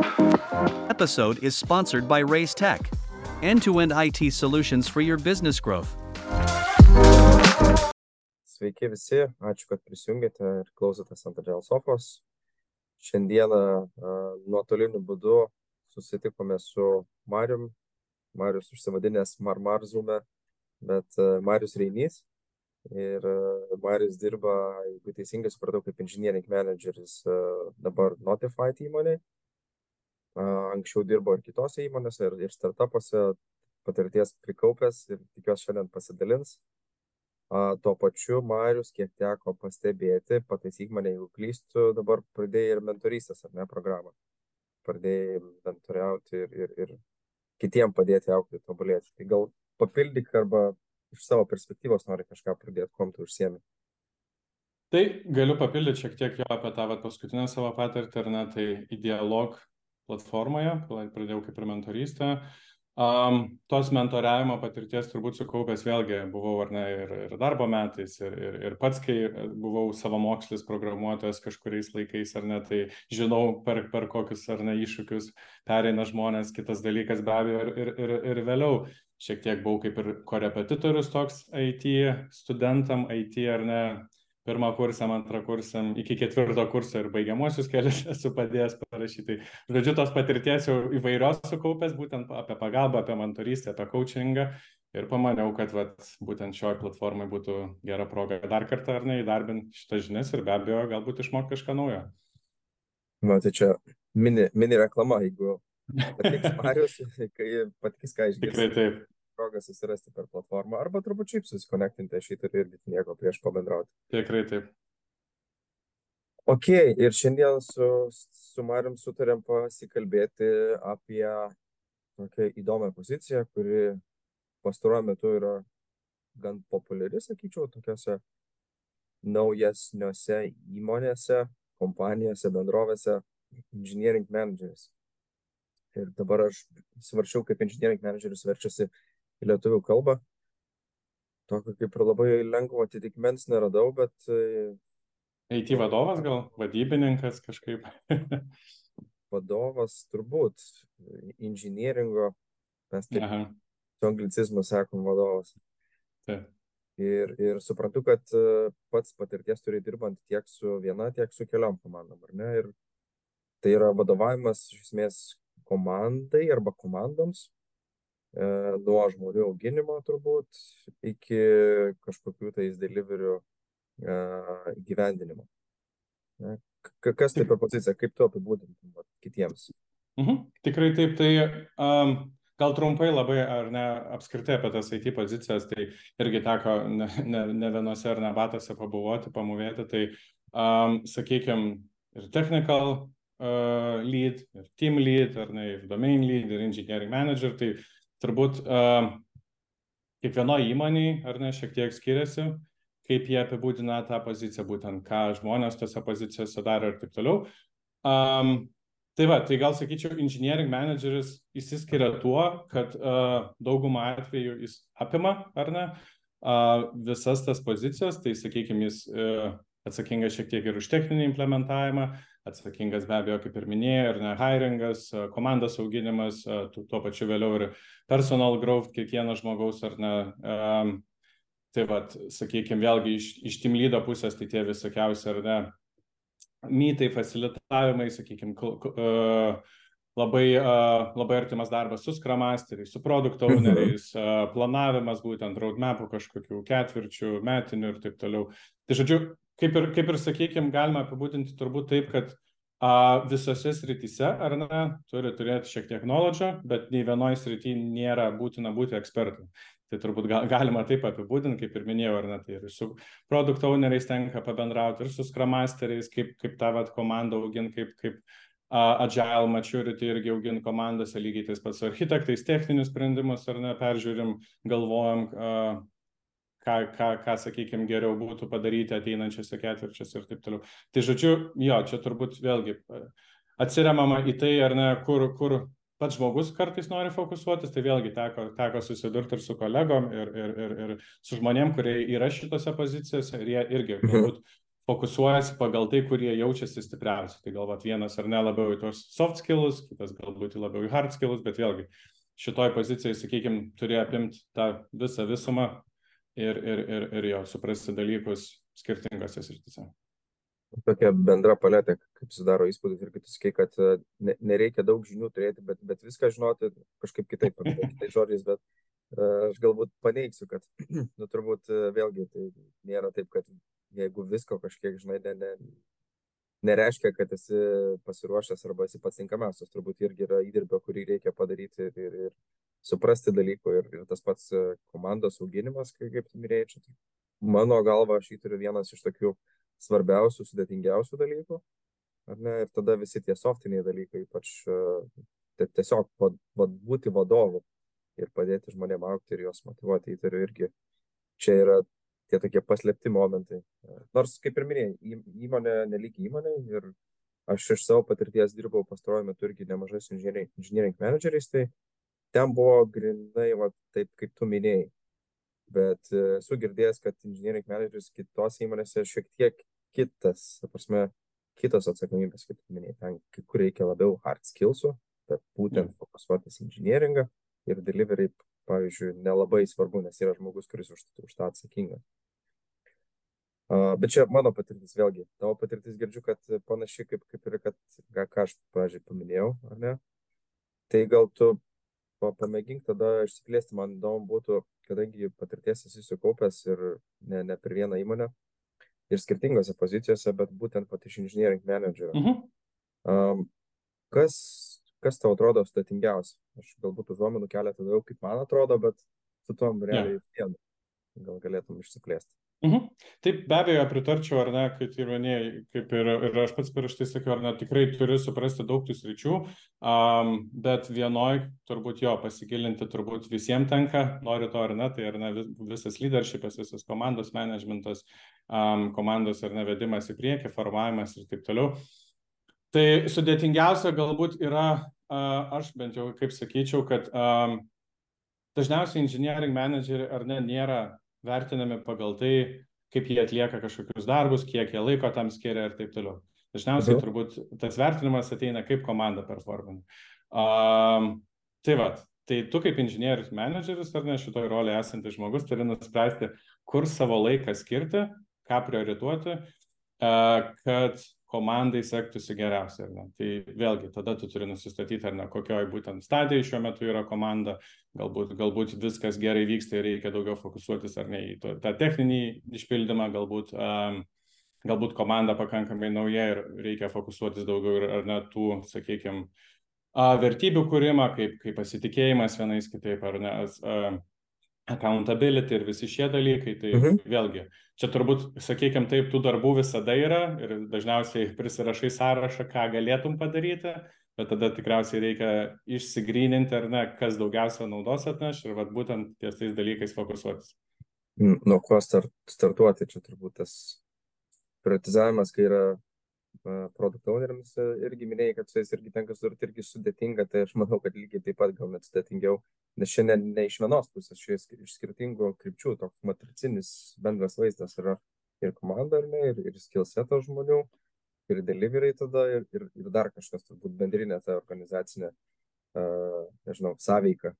Episode is sponsored by Raise Tech, end to end IT solutions for your business growth. Sveiki visi, ačiū, kad prisijungėte ir klausotės ant Agile Sofos. Šiandieną nuotoliniu būdu susitikome su Marium. Marius užsivadinęs Marmar Zume, bet Marius Reinys. Ir Marius dirba, jeigu teisingai supratau, kaip engineering manageris dabar Notified įmonėje. Anksčiau dirbo ir kitose įmonėse, ir, ir startupuose, patirties prikaupęs ir tikiuosi šiandien pasidalins. Tuo pačiu, Marius, kiek teko pastebėti, pataisyk mane, jeigu klystu, dabar pradėjai ir mentorystės, ar ne, programą. Pradėjai mentoriauti ir, ir, ir kitiem padėti aukti, tobulėti. Tai gal papildyk arba iš savo perspektyvos nori kažką pradėti, kom tu užsiemi. Tai galiu papildyti šiek tiek jo apie tą vat, paskutinę savo patirtį, ar ne, tai į dialog platformoje, pradėjau kaip ir mentorystę. Uh, Um, tos mentoriavimo patirties turbūt sukaupęs vėlgi buvau ar ne ir, ir darbo metais, ir, ir, ir pats, kai buvau savamokslis programuotojas kažkuriais laikais ar ne, tai žinau per, per kokius ar ne iššūkius pereina žmonės, kitas dalykas be abejo ir, ir, ir, ir vėliau šiek tiek buvau kaip ir korepetitorius toks IT studentam, IT ar ne pirmą kursam, antrą kursam, iki ketvirto kurso ir baigiamuosius kelius esu padėjęs parašyti. Tai, žodžiu, tos patirties jau įvairios sukaupęs, būtent apie pagalbą, apie mentorystę, apie coachingą. Ir pamaniau, kad vat, būtent šioje platformai būtų gera proga dar kartą ar ne įdarbinti šitas žinias ir be abejo galbūt išmokti kažką naujo. Na, tai čia mini, mini reklama, jeigu patiks Marius, kai patiks ką išgirsti. Tikrai taip progą susirasti per platformą arba turbūt šiaip susikonektinti, aš įtariu irgi nieko prieš pabendrauti. Tikrai taip. Ok, ir šiandien su, su Mariam sutarėm pasikalbėti apie tokią įdomią poziciją, kuri pastaruoju metu yra gan populiari, sakyčiau, tokiuose naujesniuose įmonėse, kompanijose, bendrovėse, engineering manageris. Ir dabar aš svarčiau, kaip engineering manageris verčiasi į lietuvių kalbą. Tokio kaip ir labai lengvo atitikmens neradau, bet... IT vadovas gal, vadybininkas kažkaip. vadovas turbūt, inžinieringo, mes taip Aha. su anglicizmu sakom vadovas. Taip. Ir, ir suprantu, kad e, pats patirties turi dirbant tiek su viena, tiek su keliom komandom, ar ne? Ir tai yra vadovavimas iš esmės komandai arba komandoms, E, nuo žmonių auginimo turbūt iki kažkokių tais deliverių e, gyvendinimo. Kas tai per pozicija, kaip tu apibūdintum kitiems? Mhm, tikrai taip, tai um, gal trumpai labai ar ne apskritai apie tas IT pozicijas, tai irgi teko ne, ne, ne vienose ar ne batose pabuvoti, pamuvėti, tai um, sakykime ir technical uh, lead, ir team lead, ar ne, ir domain lead, ir engineering manager, tai turbūt uh, kiekvienoje įmonėje, ar ne, šiek tiek skiriasi, kaip jie apibūdina tą poziciją, būtent ką žmonės tose pozicijose daro ir taip toliau. Um, tai va, tai gal sakyčiau, engineering manageris įsiskiria tuo, kad uh, daugumą atvejų jis apima, ar ne, uh, visas tas pozicijas, tai sakykime, jis uh, atsakingas šiek tiek ir už techninį implementavimą, atsakingas be abejo, kaip ir minėjau, ir ne hiringas, komandos auginimas, tuo pačiu vėliau ir personal growth kiekvieno žmogaus, ar ne. Um, tai vad, sakykime, vėlgi iš, iš timlydo pusės, tai tie visokiausi, ar ne, mytai, facilitavimai, sakykime, uh, labai, uh, labai artimas darbas su skramasteriais, su produkto mhm. owneriais, uh, planavimas būtent roadmapų kažkokių ketvirčių, metinių ir taip toliau. Tai žodžiu, kaip ir, kaip ir sakykime, galima apibūdinti turbūt taip, kad a, visose srityse, ar ne, turi turėti šiek tiek knowledge, bet nei vienoje srityje nėra būtina būti ekspertu. Tai turbūt ga, galima taip apibūdinti, kaip ir minėjau, ar ne, tai ir su produkt owneriais tenka pabendrauti, ir su scrum masteriais, kaip, kaip tą vat, komandą auginti, kaip, kaip uh, agile maturity irgi auginti komandose, lygiai tais pats su architektais, techninius sprendimus, ar ne, peržiūrim, galvojam, uh, ką, ką, ką sakykime, geriau būtų padaryti ateinančiose ketvirčiuose ir taip toliau. Tai žodžiu, jo, čia turbūt vėlgi e, atsiriamama į tai, ar ne, kur, kur pats žmogus kartais nori fokusuotis, tai vėlgi teko, teko susidurti ir su kolegom, ir, ir, ir, ir su žmonėm, kurie yra šitose pozicijose, ir jie irgi mhm. galbūt fokusuojasi pagal tai, kurie jaučiasi stipriausi. Tai galbūt vienas ar ne labiau į tos soft skills, kitas galbūt labiau į hard skills, bet vėlgi šitoj pozicijai, sakykime, turi apimti tą visą visumą ir, ir, ir, ir jo suprasti dalykus skirtingose srityse. Tokia bendra paletė, kaip sudaro įspūdis ir kitus sakai, kad e, ne, nereikia daug žinių turėti, bet, bet viską žinoti kažkaip kitaip, kitais žodžiais, bet uh, aš galbūt paneigsiu, kad, nu, turbūt uh, vėlgi tai nėra taip, kad jeigu visko kažkiek žinai, ne, ne, nereiškia, kad esi pasiruošęs arba esi pats tinkamiausias. Turbūt irgi yra įdirbio, kurį reikia padaryti ir, ir, ir suprasti dalykų. Ir, ir tas pats e, komandos auginimas, kaip, tu minėjai, čia mano galva aš jį turiu vienas iš tokių svarbiausių, sudėtingiausių dalykų. Ir tada visi tie softiniai dalykai, ypač tai tiesiog vad, vad, būti vadovu ir padėti žmonėms aukti ir juos motivuoti, įtariu irgi. Čia yra tie tokie paslėpti momentai. Nors, kaip ir minėjai, įmonė nelik įmonė ir aš iš savo patirties dirbau pastaruoju metu irgi nemažai su engineering manageriais, tai ten buvo grinai va, taip, kaip tu minėjai. Bet e, esu girdėjęs, kad engineering manageris kitose įmonėse šiek tiek kitas, ta prasme, kitos atsakomybės, kaip minėjai, ten kai kur reikia labiau hard skillsų, bet būtent mm. fokusuotis engineeringą ir delivery, pavyzdžiui, nelabai svarbu, nes yra žmogus, kuris už, už tą atsakingas. Bet čia mano patirtis vėlgi. Tavo patirtis girdžiu, kad panašiai kaip, kaip ir, kad, ką, ką aš pradžiai paminėjau, ar ne? Tai gal tu pamėgink tada išsiplėsti, man įdomu būtų, kadangi patirties esi sukaupęs ir ne, ne per vieną įmonę ir skirtingose pozicijose, bet būtent pat iš engineering managerio. Mhm. Um, kas, kas tau atrodo sudėtingiausia? Aš galbūt užuomenų keletą daugiau, kaip man atrodo, bet su tom realiai vienu. Gal galėtum išsiplėsti. Mhm. Taip, be abejo, pritarčiau, ar ne, kaip ir minėjai, kaip ir, ir aš pats prieš tai sakiau, ar ne, tikrai turi suprasti daug tų sričių, um, bet vienoj turbūt jo pasigilinti turbūt visiems tenka, nori to ar ne, tai ar ne visas leadershipas, visas komandos managementas, um, komandos ar ne vedimas į priekį, formavimas ir taip toliau. Tai sudėtingiausia galbūt yra, uh, aš bent jau kaip sakyčiau, kad um, dažniausiai engineering manageriai ar ne nėra vertinami pagal tai, kaip jie atlieka kažkokius darbus, kiek jie laiko tam skiria ir taip toliau. Dažniausiai mhm. turbūt tas vertinimas ateina kaip komanda performance. Um, tai va, tai tu kaip inžinierius menedžeris ar ne šitoj rolėje esantis žmogus turi nuspręsti, kur savo laiką skirti, ką priorituoti, uh, kad komandai sektųsi geriausiai. Ar ne? Tai vėlgi, tada tu turi nusistatyti, ar ne, kokioj būtent stadijai šiuo metu yra komanda, galbūt, galbūt viskas gerai vyksta ir reikia daugiau fokusuotis ar ne į tą techninį išpildymą, galbūt, um, galbūt komanda pakankamai nauja ir reikia fokusuotis daugiau ir ar net tų, sakykime, vertybių kūrimą, kaip, kaip pasitikėjimas vienais kitaip, ar ne, uh, accountability ir visi šie dalykai, tai mhm. vėlgi, čia turbūt, sakykime, taip, tų darbų visada yra ir dažniausiai prisirašai sąrašą, ką galėtum padaryti, bet tada tikriausiai reikia išsigryninti, ar ne, kas daugiausia naudos atneš ir vat, būtent ties tais dalykais fokusuotis. Nuo ko start, startuoti, čia turbūt tas prioritizavimas, kai yra produkt owneriams irgi minėjai, kad su jais irgi tenka sudaryti irgi sudėtinga, tai aš manau, kad lygiai taip pat gal net sudėtingiau, nes šiandien ne iš vienos pusės, čia iš skirtingų krypčių, toks matricinis bendras vaizdas yra ir komanda, ar ne, ir, ir skillseto žmonių, ir delivery tada, ir, ir, ir dar kažkas, turbūt bendrinė ta organizacinė, uh, nežinau, sąveika.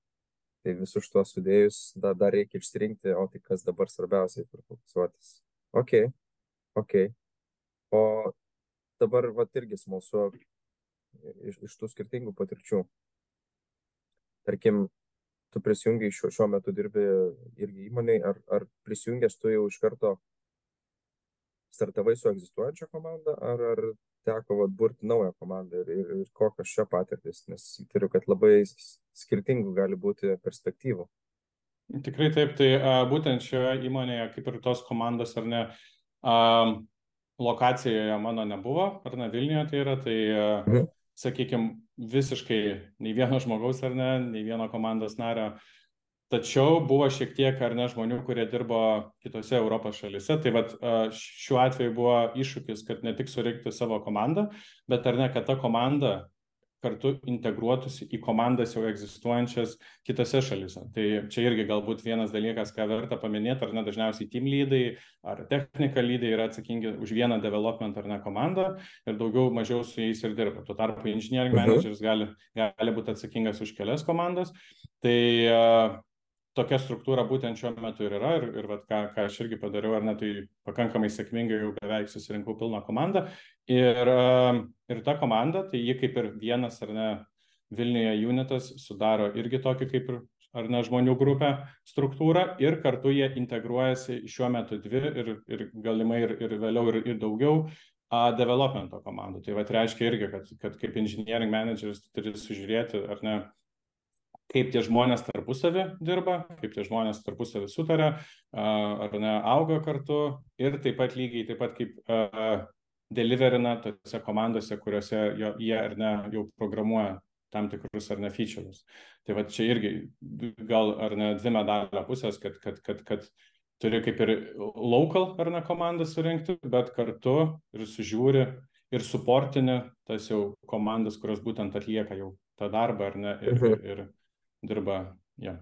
Tai visus šitos sudėjus da, dar reikia išsirinkti, o tai kas dabar svarbiausiai tur fokusuotis. Ok, ok. O dabar vat irgi smalsu iš, iš tų skirtingų patirčių. Tarkim, tu prisijungiai šiuo, šiuo metu dirbi irgi įmoniai, ar, ar prisijungęs tu jau iš karto startavai su egzistuojančia komanda, ar, ar teko vat, burti naują komandą ir, ir, ir kokios čia patirtis, nes įtariu, kad labai skirtingų gali būti perspektyvų. Tikrai taip, tai a, būtent šioje įmonėje, kaip ir tos komandos, ar ne, a, lokacijoje mano nebuvo, ar ne Vilniuje tai yra, tai, mhm. sakykime, visiškai nei vieno žmogaus ar ne, nei vieno komandos nario. Tačiau buvo šiek tiek ar ne žmonių, kurie dirbo kitose Europos šalise. Tai vat, šiuo atveju buvo iššūkis, kad ne tik surinkti savo komandą, bet ar ne, kad ta komanda kartu integruotųsi į komandas jau egzistuojančias kitose šalyse. Tai čia irgi galbūt vienas dalykas, ką verta paminėti, ar ne dažniausiai team lydai ar technical lydai yra atsakingi už vieną development ar ne komandą ir daugiau mažiau su jais ir dirba. Tuo tarpu engineering mhm. manageris gali, gali būti atsakingas už kelias komandas. Tai uh, tokia struktūra būtent šiuo metu ir yra ir, ir vat, ką, ką aš irgi padariau, ar ne, tai pakankamai sėkmingai jau beveik susirinkau pilną komandą. Ir, ir ta komanda, tai ji kaip ir vienas ar ne Vilniuje unitas sudaro irgi tokį kaip ir ar ne žmonių grupę struktūrą ir kartu jie integruojasi šiuo metu dvi ir, ir galimai ir, ir vėliau ir, ir daugiau a, developmento komandų. Tai va reiškia irgi, kad, kad kaip engineering manageris turi sužiūrėti, ar ne, kaip tie žmonės tarpusavį dirba, kaip tie žmonės tarpusavį sutarė, ar ne, auga kartu ir taip pat lygiai taip pat kaip uh, deliverina tose komandose, kuriuose jo, jie ar ne jau programuoja tam tikrus ar ne features. Tai va čia irgi gal ar ne dvi medalio pusės, kad, kad, kad, kad turi kaip ir local ar ne komandą surinkti, bet kartu ir sužiūri ir suportini tas jau komandas, kurios būtent atlieka jau tą darbą ar ne ir, mhm. ir, ir, dirba, ja.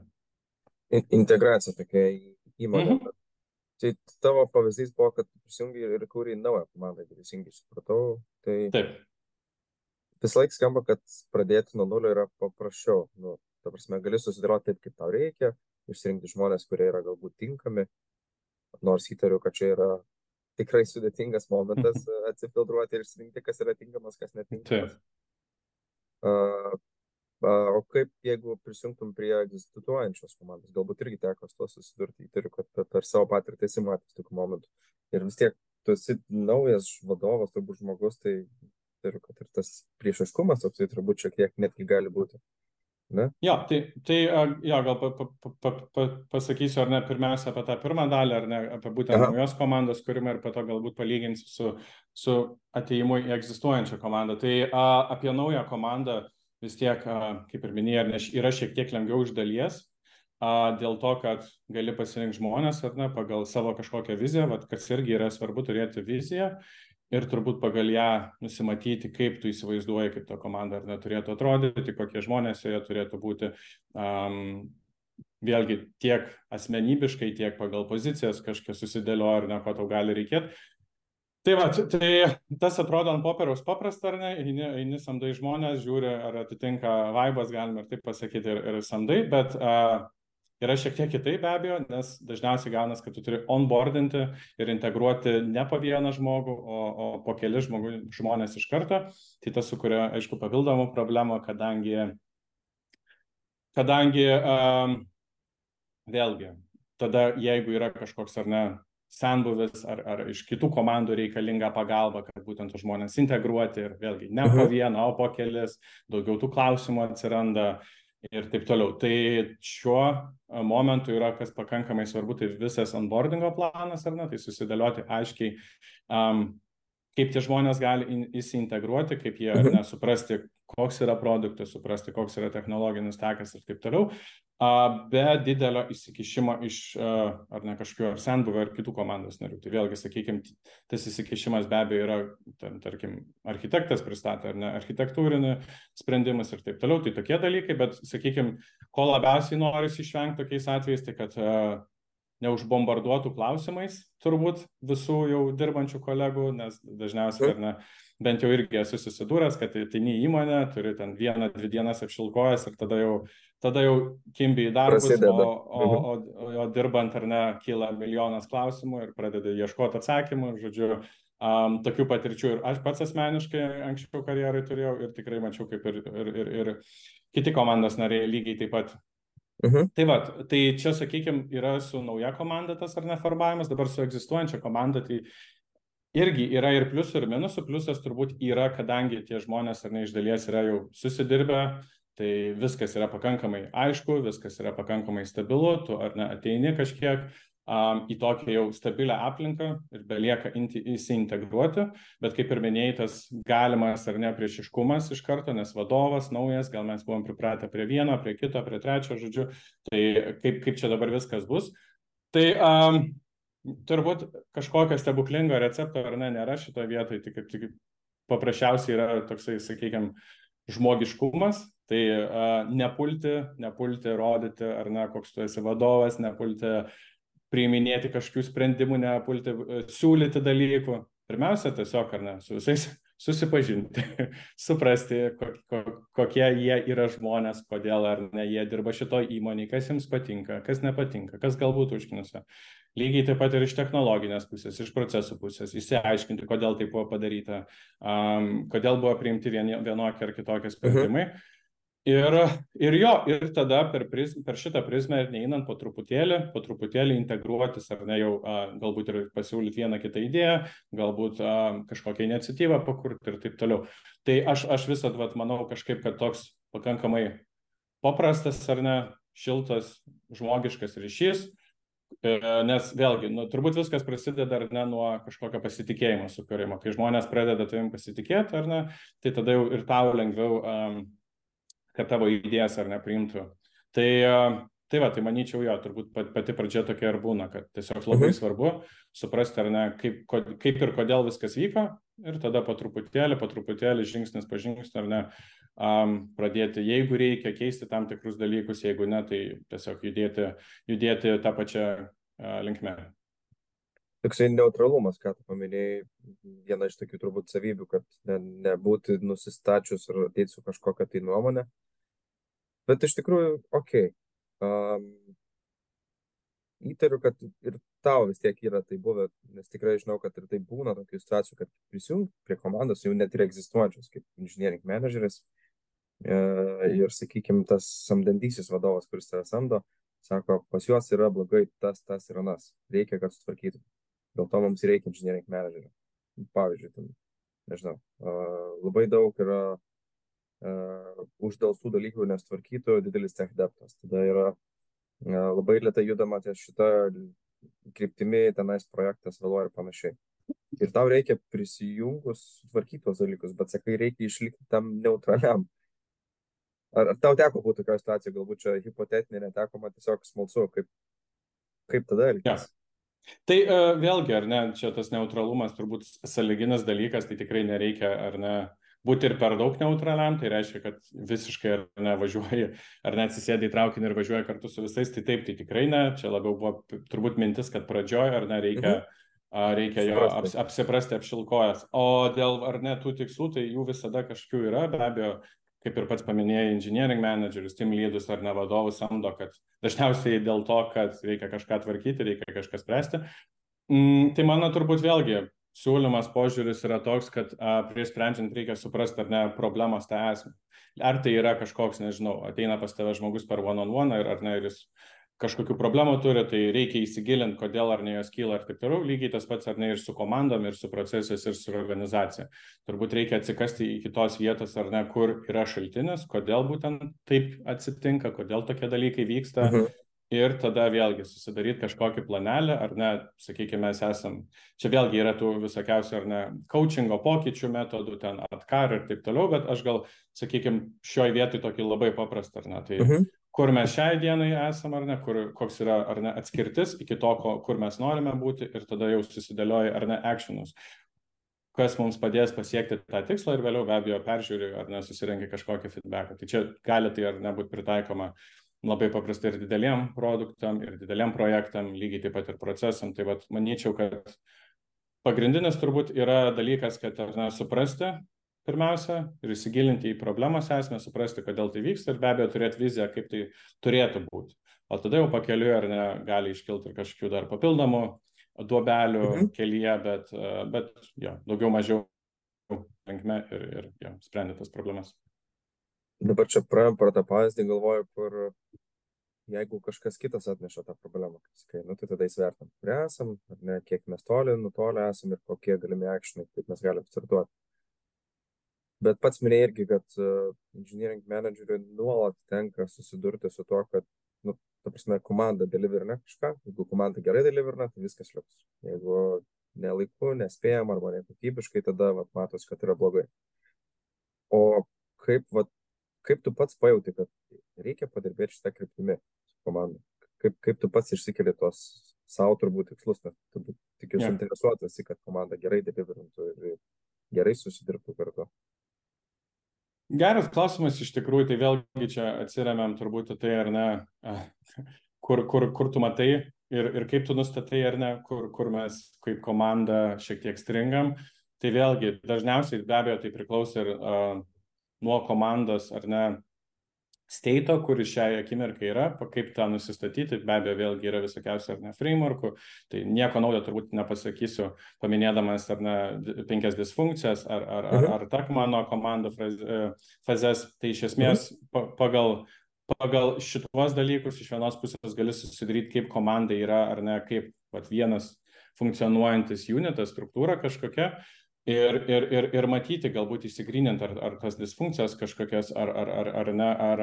Integracija tokia įmonė. Mhm. Tai tavo pavyzdys buvo, kad prisijungi ir kūrė naują komandą, teisingai supratau. Tai Taip. Vis laik skamba, kad pradėti nuo nulio yra paprasčiau. Nu, ta prasme, gali susidėlioti taip, kaip tau reikia, išsirinkti žmonės, kurie yra galbūt tinkami, nors įtariu, kad čia yra tikrai sudėtingas momentas atsifiltruoti ir išsirinkti, kas yra tinkamas, kas netinkamas. Taip. Uh, O kaip jeigu prisijungtum prie egzistuojančios komandos, galbūt irgi teko su tuo susidurti, įtariu, kad per, savo patirtį esi matęs tokių momentų. Ir vis tiek tu esi naujas vadovas, turbūt žmogus, tai įtariu, kad ir tas priešiškumas toksai turbūt šiek tiek netgi gali būti. Ne? Jo, tai, tai jo, gal pa, pa, pa, pa, pasakysiu, ar ne, pirmiausia apie tą pirmą dalį, ar ne, apie būtent Aha. naujos komandos kūrimą ir po to galbūt palyginsiu su, su ateimu į egzistuojančią komandą. Tai a, apie naują komandą vis tiek, kaip ir minėjai, yra šiek tiek lengviau iš dalies, dėl to, kad gali pasirinkti žmonės ar ne, pagal savo kažkokią viziją, vat, kas irgi yra svarbu turėti viziją ir turbūt pagal ją nusimatyti, kaip tu įsivaizduoji, kaip ta komanda ar neturėtų atrodyti, kokie žmonės joje turėtų būti. Um, vėlgi tiek asmenybiškai, tiek pagal pozicijas kažkiek susidėlioja ar ne, ko tau gali reikėti. Tai va, tai tas atrodo ant popieriaus paprasta, ar ne, eini, eini samdai žmonės, žiūri, ar atitinka vaibas, galima ir taip pasakyti, ir, ir samdai, bet uh, yra šiek tiek kitaip be abejo, nes dažniausiai gaunas, kad tu turi onboardinti ir integruoti ne po vieną žmogų, o, o po keli žmogų, žmonės iš karto. Tai tas sukuria, aišku, papildomų problemų, kadangi, kadangi um, vėlgi, tada jeigu yra kažkoks ar ne senbuvis ar, ar iš kitų komandų reikalinga pagalba, kad būtent žmonės integruoti ir vėlgi ne po mhm. vieną, o po kelis, daugiau tų klausimų atsiranda ir taip toliau. Tai šiuo momentu yra kas pakankamai svarbu, tai visas onboardingo planas, ar ne, tai susidėlioti aiškiai, um, kaip tie žmonės gali įsiintegruoti, kaip jie mhm. nesuprasti, koks yra produktas, suprasti, koks yra technologinis tekas ir taip toliau, be didelio įsikišimo iš ar ne kažkokių ar senbuvio ar kitų komandos narių. Tai vėlgi, sakykime, tas įsikišimas be abejo yra, tarkim, architektas pristatė ar ne architektūrinį sprendimus ir taip toliau, tai tokie dalykai, bet, sakykime, ko labiausiai norisi išvengti tokiais atvejais, tai kad neužbombarduotų klausimais turbūt visų jau dirbančių kolegų, nes dažniausiai, ar ne, bent jau irgi esu susidūręs, kad ateini į įmonę, turi ten vieną, dvi dienas apšilkojas ir tada jau, tada jau kimbi į darbus, Prasideda. o, o, mhm. o, o dirbant ar ne, kyla milijonas klausimų ir pradedi ieškoti atsakymų, žodžiu, um, tokių patirčių ir aš pats asmeniškai anksčiau karjerai turėjau ir tikrai mačiau, kaip ir, ir, ir, ir kiti komandos nariai lygiai taip pat. Mhm. Tai va, tai čia, sakykime, yra su nauja komanda tas ar neformavimas, dabar su egzistuojančia komanda, tai irgi yra ir pliusų, ir minusų. Pliusas turbūt yra, kadangi tie žmonės ar ne iš dalies yra jau susidirbę, tai viskas yra pakankamai aišku, viskas yra pakankamai stabilu, tu ar ne ateini kažkiek um, į tokią jau stabilią aplinką ir belieka įsiintegruoti, bet kaip ir minėjai, tas galimas ar ne priešiškumas iš karto, nes vadovas naujas, gal mes buvom pripratę prie vieno, prie kito, prie trečio, žodžiu, tai kaip, kaip čia dabar viskas bus. Tai um, turbūt kažkokio stebuklingo recepto ar ne nėra šitoje vietoje, tik, tik paprasčiausiai yra toksai, sakykime, žmogiškumas, tai uh, nepulti, nepulti rodyti, ar ne, koks tu esi vadovas, nepulti priiminėti kažkokių sprendimų, nepulti siūlyti dalykų. Pirmiausia, tiesiog, ar ne, su visais susipažinti, suprasti, kokie jie yra žmonės, kodėl ar ne jie dirba šito įmonėje, kas jiems patinka, kas nepatinka, kas galbūt užkniusia. Lygiai taip pat ir iš technologinės pusės, iš procesų pusės, įsiaiškinti, kodėl tai buvo padaryta, um, kodėl buvo priimti vienokie ar kitokie sprendimai. Uh -huh. Ir, ir jo, ir tada per, priz, per šitą prizmę ir neįnant po truputėlį, po truputėlį integruotis, ar ne jau a, galbūt ir pasiūlyti vieną kitą idėją, galbūt a, kažkokią iniciatyvą pakurti ir taip toliau. Tai aš, aš visat, vat, manau, kažkaip, kad toks pakankamai paprastas ar ne, šiltas, žmogiškas ryšys, nes vėlgi, nu, turbūt viskas prasideda ar ne nuo kažkokio pasitikėjimo sukūrimo. Kai žmonės pradeda tavim pasitikėti, ar ne, tai tada jau ir tau lengviau um, kad tavo idėjas ar nepriimtų. Tai, tai va, tai manyčiau jo, turbūt pati pradžia tokia ir būna, kad tiesiog labai mhm. svarbu suprasti, ar ne, kaip, kaip ir kodėl viskas vyko ir tada po truputėlį, po truputėlį, žingsnis po žingsnio, ar ne, um, pradėti, jeigu reikia keisti tam tikrus dalykus, jeigu ne, tai tiesiog judėti, judėti tą pačią uh, linkmę. Toksai neutralumas, ką tu paminėjai, viena iš tokių turbūt savybių, kad ne, nebūti nusistačius ir ateiti su kažkokia tai nuomonė, Bet iš tikrųjų, okei. Okay. Um, įtariu, kad ir tau vis tiek yra tai buvę, nes tikrai žinau, kad ir tai būna tokių situacijų, kad prisijung prie komandos jau net ir egzistuojančios kaip engineering manageris e, ir, sakykime, tas samdantysis vadovas, kuris tave samdo, sako, pas juos yra blogai tas, tas ir anas, reikia, kad sutvarkytų. Dėl to mums reikia engineering managerio. Pavyzdžiui, ten, nežinau, labai daug yra uždėlstų dalykų nestvarkytų didelis tech deptas. Tada yra uh, labai lietai judama ties šitą kryptimi, tenais projektas vėluoja ir panašiai. Ir tau reikia prisijungus sutvarkyti tos dalykus, bet sakai, reikia išlikti tam neutraliam. Ar, ar tau teko būti tokio situacijoje, galbūt čia hipotetinė, neteko man tiesiog smalsu, kaip, kaip tada elgtis? Ja. Tai uh, vėlgi, ar ne, čia tas neutralumas turbūt saliginas dalykas, tai tikrai nereikia, ar ne, būti ir per daug neutraliam, tai reiškia, kad visiškai ar nevažiuoji, ar neatsisėdi į traukinį ir važiuoji kartu su visais, tai taip, tai tikrai ne. Čia labiau buvo turbūt mintis, kad pradžioje ar ne reikia, mhm. reikia jo aps, apsiprasti apšilkojas. O dėl ar ne tų tikslų, tai jų visada kažkokių yra, be abejo, kaip ir pats paminėjai, engineering managerius, team lydus ar ne vadovus samdo, kad dažniausiai dėl to, kad reikia kažką tvarkyti, reikia kažką spręsti. Mm, tai mano turbūt vėlgi siūlymas požiūris yra toks, kad a, prieš sprendžiant reikia suprasti, ar ne problemos tą esmę. Ar tai yra kažkoks, nežinau, ateina pas tave žmogus per one-on-one -on -one, ir ar ne, ir jis kažkokių problemų turi, tai reikia įsigilinti, kodėl ar ne jos kyla ir taip toliau. Lygiai tas pats ar ne ir su komandom, ir su procesais, ir su organizacija. Turbūt reikia atsikasti į kitos vietos ar ne, kur yra šaltinis, kodėl būtent taip atsitinka, kodėl tokie dalykai vyksta. Mhm ir tada vėlgi susidaryti kažkokį planelį, ar ne, sakykime, mes esam, čia vėlgi yra tų visokiausių, ar ne, coachingo pokyčių metodų, ten atkar ir taip toliau, bet aš gal, sakykime, šioje vietoje tokį labai paprastą, ar ne, tai uh mhm. -huh. kur mes šiai dienai esam, ar ne, kur, koks yra, ar ne, atskirtis iki to, ko, kur mes norime būti ir tada jau susidėlioja, ar ne, actionus kas mums padės pasiekti tą tikslą ir vėliau be abejo peržiūri ar nesusirenki kažkokį feedbacką. Tai čia gali tai ar nebūti pritaikoma labai paprastai ir dideliem produktam, ir dideliam projektam, lygiai taip pat ir procesam. Tai vad, manyčiau, kad pagrindinis turbūt yra dalykas, kad ne suprasti pirmiausia ir įsigilinti į problemos esmę, suprasti, kodėl tai vyksta ir be abejo turėti viziją, kaip tai turėtų būti. O tada jau pakeliui ar ne gali iškilti ir kažkokių dar papildomų duobelių mhm. kelyje, bet, bet jo, daugiau mažiau linkme ir, ir jo, sprendė tas problemas dabar čia praėjom pro tą pavyzdį, galvoju, kur jeigu kažkas kitas atneša tą problemą, kaip sakai, nu, tai tada įsvertam, kur esam, ne, kiek mes toli, nutolę esam ir kokie galimi akšinai, kaip mes galim startuoti. Bet pats minėjai irgi, kad uh, engineering manageriui nuolat tenka susidurti su tuo, kad, nu, ta prasme, komanda deliverina kažką, jeigu komanda gerai deliverina, tai viskas liuks. Jeigu nelaiku, nespėjam arba nekokybiškai, tada vat, matos, kad yra blogai. O kaip vat, kaip tu pats pajauti, kad reikia padirbėti šitą kryptimį su komanda? Kaip, kaip tu pats išsikeli tos savo turbūt tikslus, nes turbūt tik jūs yeah. suinteresuotas, kad komanda gerai deliverintų ir gerai susidirbtų kartu. Geras klausimas iš tikrųjų, tai vėlgi čia atsiriamėm turbūt tai, ar ne, kur, kur, kur tu matai ir, ir kaip tu nustatai, ar ne, kur, kur mes kaip komanda šiek tiek stringam. Tai vėlgi, dažniausiai be abejo tai priklauso ir uh, nuo komandos, ar ne, steito, kuris šiai akimirkai yra, kaip tą nusistatyti, be abejo, vėlgi yra visokiausių ar ne frameworkų, tai nieko naujo turbūt nepasakysiu, paminėdamas ar ne penkias disfunkcijas, ar, ar, ar, mhm. ar tak mano komandų e, fazes, tai iš esmės mhm. pagal, pagal šitos dalykus iš vienos pusės gali susidaryti, kaip komanda yra, ar ne, kaip vat, vienas funkcionuojantis unitas, struktūra kažkokia, ir, ir, ir, ir matyti, galbūt įsigryninti, ar, ar tas disfunkcijas kažkokias, ar, ar, ar, ar ne, ar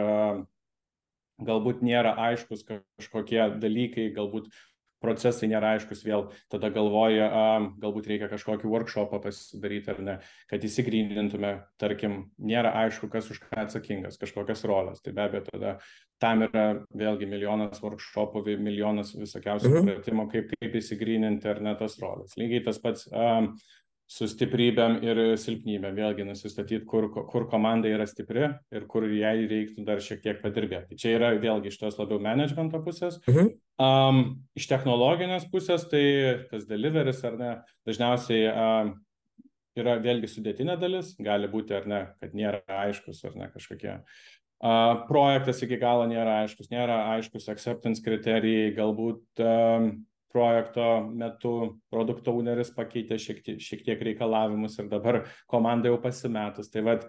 galbūt nėra aiškus kažkokie dalykai, galbūt procesai nėra aiškus, vėl tada galvoja, a, galbūt reikia kažkokį workshopą pasidaryti ar ne, kad įsigrynintume, tarkim, nėra aišku, kas už ką atsakingas, kažkokias rolės. Tai be abejo, tada tam yra vėlgi milijonas workshopų, milijonas visokiausių mhm. pratimų, kaip, kaip įsigryninti ar ne tas rolės. Lygiai tas pats. A, su stiprybėm ir silpnybėm, vėlgi nusistatyti, kur, kur komanda yra stipri ir kur jai reiktų dar šiek tiek padirbėti. Čia yra vėlgi iš tos labiau managemento pusės. Mhm. Um, iš technologinės pusės, tai tas deliveris ar ne, dažniausiai um, yra vėlgi sudėtinė dalis, gali būti ar ne, kad nėra aiškus ar ne kažkokie. Uh, projektas iki galo nėra aiškus, nėra aiškus acceptance kriterijai, galbūt um, projekto metu produkto owneris pakeitė šiek tiek, šiek tiek reikalavimus ir dabar komanda jau pasimetus. Tai vad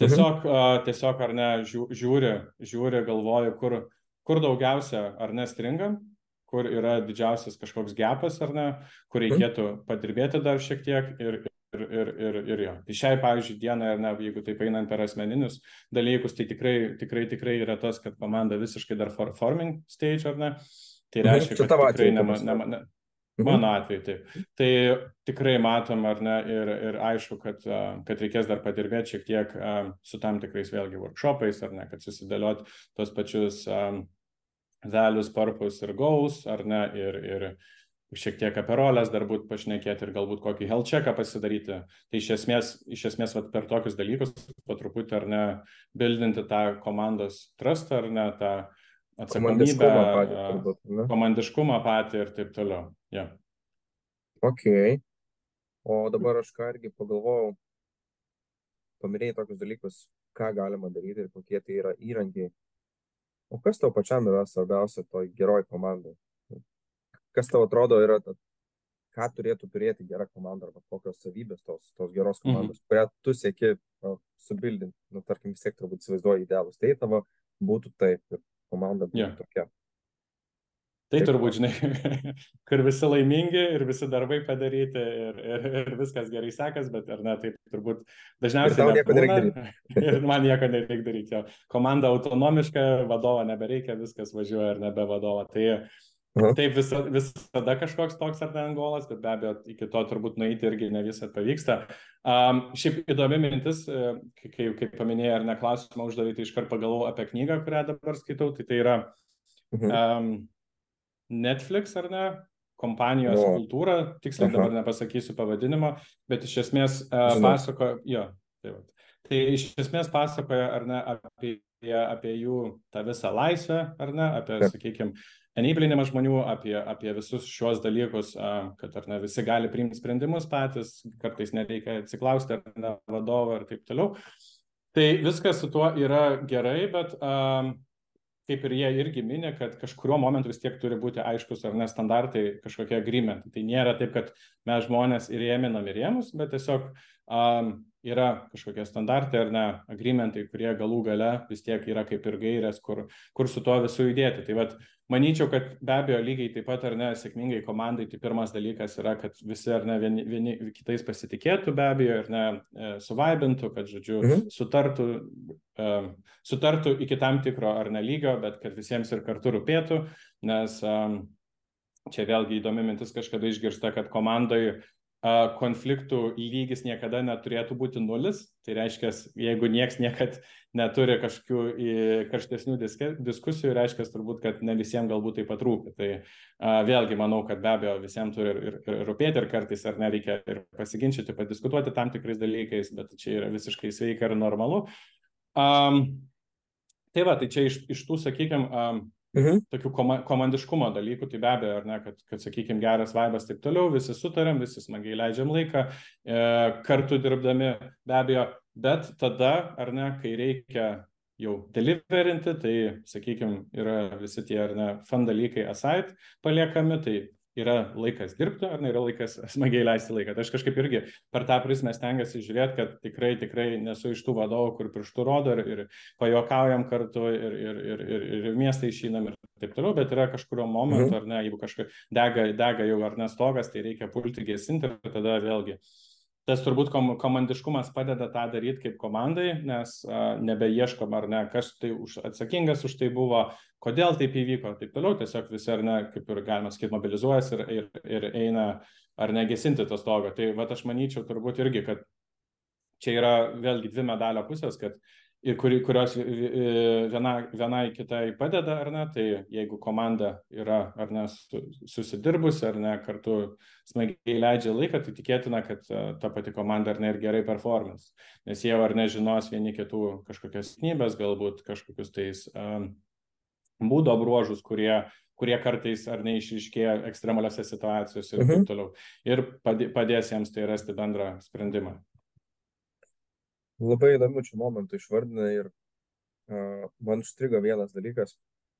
tiesiog, mhm. tiesiog ar ne, žiūri, žiūri, galvoju, kur, kur daugiausia ar ne stringam, kur yra didžiausias kažkoks gepas ar ne, kur mhm. reikėtų padirbėti dar šiek tiek ir, ir, ir, ir, ir jo. Tai šiai, pavyzdžiui, dienai, ar ne, jeigu taip einant per asmeninius dalykus, tai tikrai, tikrai, tikrai yra tas, kad komanda visiškai dar for, forming stage, ar ne, Tai mhm. reiškia, kad tikrai ne, ne, ne, mhm. mano atveju taip. Tai tikrai matom, ar ne, ir, ir aišku, kad, kad reikės dar padirbėti šiek tiek su tam tikrais vėlgi workshopais, ar ne, kad susidėliot tos pačius values, purpose ir goals, ar ne, ir, ir šiek tiek apie rolės dar būt pašnekėti ir galbūt kokį health checką pasidaryti. Tai iš esmės, iš esmės vat, per tokius dalykus po truputį ar ne, bildinti tą komandos trustą ar ne, tą atsakomybę, patį, turbūt, komandiškumą patį ir taip toliau. Yeah. Ok. O dabar aš ką irgi pagalvojau, paminėjai tokius dalykus, ką galima daryti ir kokie tai yra įrankiai. O kas tau pačiam yra svarbiausia toj geroj komandai? Kas tau atrodo yra, ką turėtų turėti gera komanda arba kokios savybės tos, tos geros mhm. komandos, mhm. kurią tu sieki subildinti, nu, tarkim, vis tiek turbūt įsivaizduoji idealus. Tai tavo būtų taip ir komanda būtų yeah. tokia. Tai Taip. turbūt, žinai, kur visi laimingi ir visi darbai padaryti ir, ir, ir viskas gerai sekas, bet ar ne, taip turbūt dažniausiai. Ir nieko daryti. ir man nieko nereikia daryti. Jo. Komanda autonomiška, vadovo nebereikia, viskas važiuoja ir nebe vadovo. Tai Aha. taip visa, visada kažkoks toks ar ne angolas, bet be abejo iki to turbūt nueiti irgi ne visat pavyksta. Um, šiaip įdomi mintis, e, kaip, kaip paminėjai, ar ne klausimą uždavai, tai iškart pagalvojau apie knygą, kurią dabar skaitau, tai tai yra um, Netflix ar ne, kompanijos no. kultūra, tiksliai Aha. dabar nepasakysiu pavadinimo, bet iš esmės uh, pasakoja, jo, tai, va. tai iš esmės pasakoja ar ne apie, apie jų tą visą laisvę, ar ne, apie, sakykime, enablinimą žmonių, apie, apie visus šios dalykus, kad ar ne visi gali priimti sprendimus patys, kartais nereikia atsiklausti ar ne vadovo ir taip toliau. Tai viskas su tuo yra gerai, bet kaip ir jie irgi minė, kad kažkurio momentu vis tiek turi būti aiškus ar ne standartai, kažkokie agreementai. Tai nėra taip, kad mes žmonės įrėminam ir rėmus, bet tiesiog um, yra kažkokie standartai ar ne, agreementai, kurie galų gale vis tiek yra kaip ir gairės, kur, kur su tuo visų judėti. Tai vad, manyčiau, kad be abejo lygiai taip pat ar ne, sėkmingai komandai, tai pirmas dalykas yra, kad visi ar ne vieni, vieni kitais pasitikėtų be abejo ir ne e, suvaibintų, kad, žodžiu, mhm. sutartų, um, sutartų iki tam tikro ar ne lygio, bet kad visiems ir kartu rūpėtų, nes um, čia vėlgi įdomi mintis kažkada išgirsta, kad komandai konfliktų lygis niekada neturėtų būti nulis. Tai reiškia, jeigu nieks niekad neturi kažkokių karštesnių diskusijų, reiškia turbūt, kad ne visiems galbūt taip pat rūpi. Tai a, vėlgi manau, kad be abejo visiems turi ir, ir rūpėti ir kartais ar nereikia ir pasiginčyti, padiskutuoti tam tikrais dalykais, bet čia yra visiškai sveika ir normalu. Um, tai va, tai čia iš, iš tų, sakykime, um, mhm. tokių koma, komandiškumo dalykų, tai be abejo, ar ne, kad, kad sakykime, geras vaibas taip toliau, visi sutarėm, visi smagiai leidžiam laiką, e, kartu dirbdami, be abejo, bet tada, ar ne, kai reikia jau deliverinti, tai, sakykime, yra visi tie, ar ne, fan dalykai aside paliekami, tai yra laikas dirbti, ar ne yra laikas smagiai leisti laiką. Tai aš kažkaip irgi per tą prizmę stengiuosi žiūrėti, kad tikrai, tikrai nesu iš tų vadovų, kur pirštų rodo ir, ir pajokaujam kartu ir, ir, ir, ir, ir miestai išinam ir taip toliau, bet yra kažkurio momentu, mhm. ar ne, jeigu kažkaip dega, dega jau ar nestogas, tai reikia pulti gesinti ir tada vėlgi tas turbūt kom komandiškumas padeda tą daryti kaip komandai, nes nebeieškom ar ne, kas tai už, atsakingas už tai buvo, kodėl taip įvyko, taip toliau, tiesiog visi ar ne, kaip ir galima sakyti, mobilizuojasi ir, ir, ir eina ar negesinti to stogo. Tai va aš manyčiau turbūt irgi, kad čia yra vėlgi dvi medalio pusės, kad kuri, kurios viena, vienai kitai padeda, ar ne, tai jeigu komanda yra, ar ne, susidirbusi, ar ne, kartu smagiai leidžia laiką, tai tikėtina, kad e, ta pati komanda, ar ne, ir gerai performance, nes jie, ar ne, žinos vieni kitų kažkokias knybės, galbūt kažkokius tais um, būdo bruožus, kurie kurie kartais ar neišiškėja ekstremaliose situacijose ir -huh. taip mhm. toliau. Ir padės jiems tai rasti bendrą sprendimą. Labai įdomių čia momentų išvardinai ir uh, man užstrigo vienas dalykas,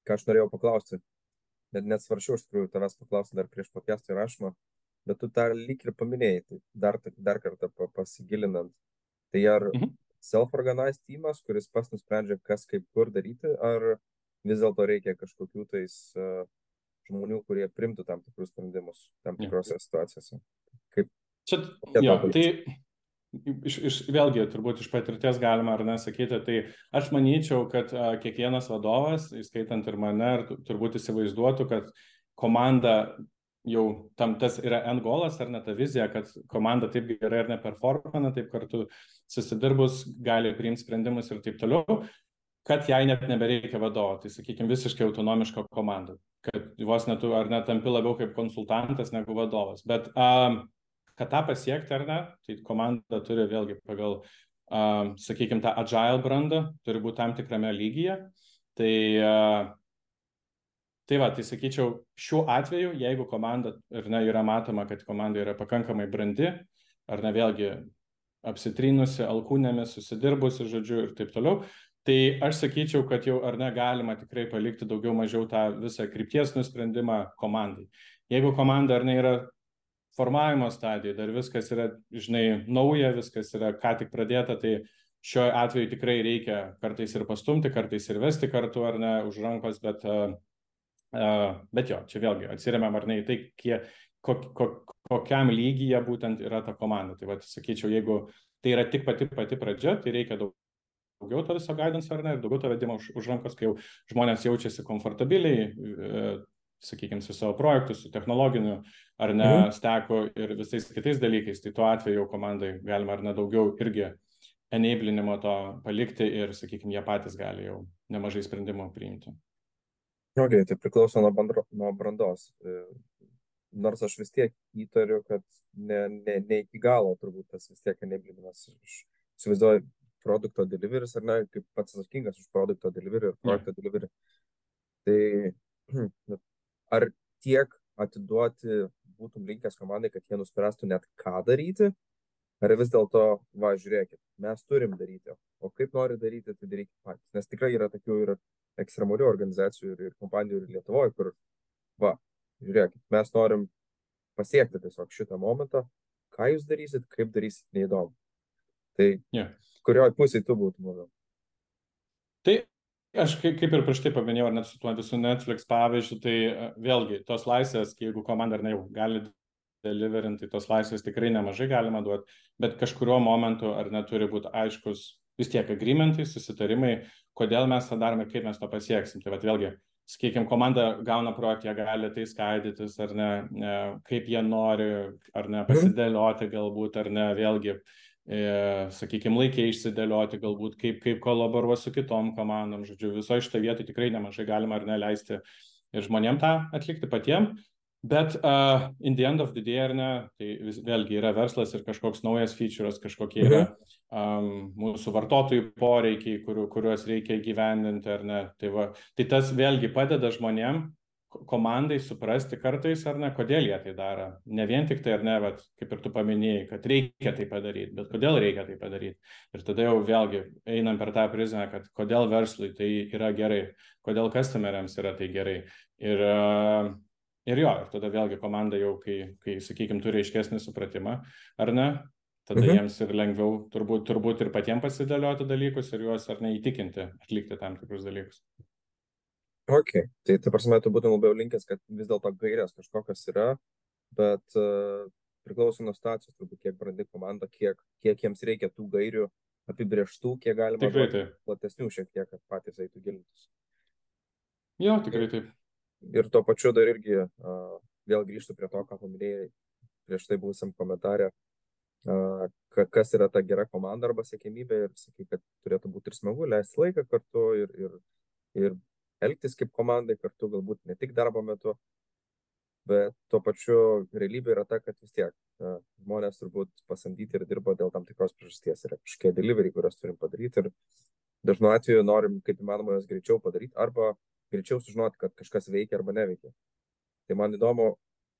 ką aš norėjau paklausti. Net net svaršiau iš tikrųjų tavęs paklausti dar prieš podcast'ą įrašymą, bet tu dar lyg ir paminėjai, tai dar, dar kartą pasigilinant. Tai ar mhm. self-organized teamas, kuris pas nusprendžia, kas kaip kur daryti, ar vis dėlto reikia kažkokių tais uh, žmonių, kurie primtų tam tikrus sprendimus tam tikrose ja. situacijose? Kaip? Čia, jo, tai iš, iš, vėlgi, turbūt iš patirties galima ar nesakyti, tai aš manyčiau, kad a, kiekvienas vadovas, įskaitant ir mane, ir turbūt įsivaizduotų, kad komanda jau tam tas yra end golas ar ne ta vizija, kad komanda taip gerai ar neperformana, taip kartu susidirbus gali priimti sprendimus ir taip toliau, kad jai net nebereikia vadovo, tai sakykime visiškai autonomiška komanda, kad vos netu ar net tampi labiau kaip konsultantas negu vadovas. Bet um, kad tą pasiekti ar ne, tai komanda turi vėlgi pagal, uh, sakykime, tą agile brandą, turi būti tam tikrame lygyje. Tai, uh, tai va, tai sakyčiau, šiuo atveju, jeigu komanda ir ne, yra matoma, kad komanda yra pakankamai brandi, ar ne vėlgi apsitrynusi alkūnėmis, susidirbusi, žodžiu, ir taip toliau, tai aš sakyčiau, kad jau ar ne galima tikrai palikti daugiau mažiau tą visą krypties nusprendimą komandai. Jeigu komanda ar ne yra formavimo stadijoje, dar viskas yra, žinai, nauja, viskas yra ką tik pradėta, tai šiuo atveju tikrai reikia kartais ir pastumti, kartais ir vesti kartu ar ne už rankos, bet, uh, uh, bet jo, čia vėlgi atsiriamam ar ne į tai, kie, kok, kok, kokiam lygyje būtent yra ta komanda. Tai vad, sakyčiau, jeigu tai yra tik pati pati pradžia, tai reikia daug daugiau to viso guidance ar ne, ir daugiau to vedimo už, už rankos, kai jau žmonės jaučiasi komfortabiliai, sakykime, su savo projektu, su technologiniu ar ne mhm. steku ir visais kitais dalykais, tai tuo atveju jau komandai galima ar ne daugiau irgi enablinimo to palikti ir, sakykime, jie patys gali jau nemažai sprendimų priimti. Ok, tai priklauso nuo, bandro, nuo brandos. E, nors aš vis tiek įtariu, kad ne, ne, ne iki galo turbūt tas vis tiek enablinimas. Aš įsivaizduoju produkto deliveris ar ne, kaip pats atsakingas už produkto delivery ir projekto yeah. delivery. Tai ar tiek atiduoti būtum linkęs komandai, kad jie nuspręstų net ką daryti, ar vis dėlto, va, žiūrėkit, mes turim daryti, o kaip nori daryti, tai darykit patys. Nes tikrai yra tokių ir ekstremalių organizacijų ir, ir kompanijų ir Lietuvoje, kur, va, žiūrėkit, mes norim pasiekti tiesiog šitą momentą, ką jūs darysit, kaip darysit, neįdomu. Tai yeah. kurioje pusėje tu būtum labiau? Tai Aš kaip, ir prieš tai paminėjau, net su tuo visu Netflix pavyzdžiu, tai e, vėlgi tos laisvės, jeigu komanda ar ne jau gali deliverinti, tai tos laisvės tikrai nemažai galima duoti, bet kažkurio momentu ar neturi būti aiškus vis tiek agreementai, susitarimai, kodėl mes tą darome, kaip mes to pasieksim. Tai vėlgi, sakykime, komanda gauna projektą, jie gali tai skaidytis ar ne, e, kaip jie nori, ar ne, mhm. pasidėlioti galbūt, ar ne, vėlgi sakykime, laikiai išsidėlioti, galbūt kaip, kaip kolaboruos su kitom komandom, žodžiu, viso iš tą vietą tikrai nemažai galima ar neleisti ir žmonėm tą atlikti patiem. Bet uh, in the end of the day, ar ne, tai vis, vėlgi yra verslas ir kažkoks naujas feature'as, kažkokie yra um, mūsų vartotojų poreikiai, kuriu, kuriuos reikia gyvendinti, ar ne. Tai, va, tai tas vėlgi padeda žmonėm, komandai suprasti kartais, ar ne, kodėl jie tai daro. Ne vien tik tai, ar ne, bet, kaip ir tu paminėjai, kad reikia tai padaryti, bet kodėl reikia tai padaryti. Ir tada jau vėlgi einam per tą prizmę, kad kodėl verslui tai yra gerai, kodėl customeriams yra tai gerai. Ir uh, Ir jo, ir tada vėlgi komanda jau, kai, kai sakykime, turi aiškesnį supratimą, ar ne, tada mhm. jiems ir lengviau turbūt, turbūt ir patiems pasidėlioti dalykus ir juos ar neįtikinti atlikti tam tikrus dalykus. Ok, tai ta prasme, tu būtum labiau linkęs, kad vis dėlto gairės kažkokios yra, bet uh, priklauso nuo situacijos, turbūt kiek brandi komanda, kiek, kiek jiems reikia tų gairių apibrieštų, kiek galima tikrai taip. platesnių šiek tiek, kad patys eitų gilintis. Jo, tikrai taip ir tuo pačiu dar irgi uh, vėl grįžtu prie to, ką paminėjai prieš tai buvusiam komentarė, uh, kas yra ta gera komanda arba sėkmybė ir sakai, kad turėtų būti ir smagu leisti laiką kartu ir, ir, ir elgtis kaip komandai kartu, galbūt ne tik darbo metu, bet tuo pačiu realybė yra ta, kad vis tiek uh, žmonės turbūt pasamdyti ir dirba dėl tam tikros priežasties, yra kažkokie delivery, kuriuos turim padaryti ir dažnu atveju norim kaip įmanoma juos greičiau padaryti arba greičiau sužinoti, kad kažkas veikia arba neveikia. Tai man įdomu,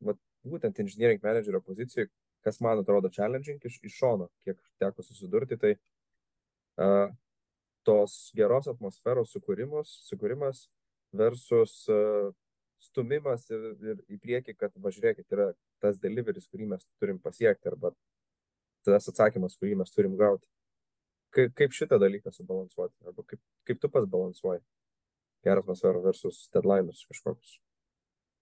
vat, būtent engineering managerio pozicijoje, kas man atrodo challenging iš, iš šono, kiek teko susidurti, tai uh, tos geros atmosferos sukūrimas, sukūrimas versus uh, stumimas ir, ir į priekį, kad važiuokit, yra tas deliveris, kurį mes turim pasiekti arba tas atsakymas, kurį mes turim gauti. Kaip, kaip šitą dalyką subalansuoti arba kaip, kaip tu pats balansuoji? gerą atmosferą versus deadline'us kažkokius.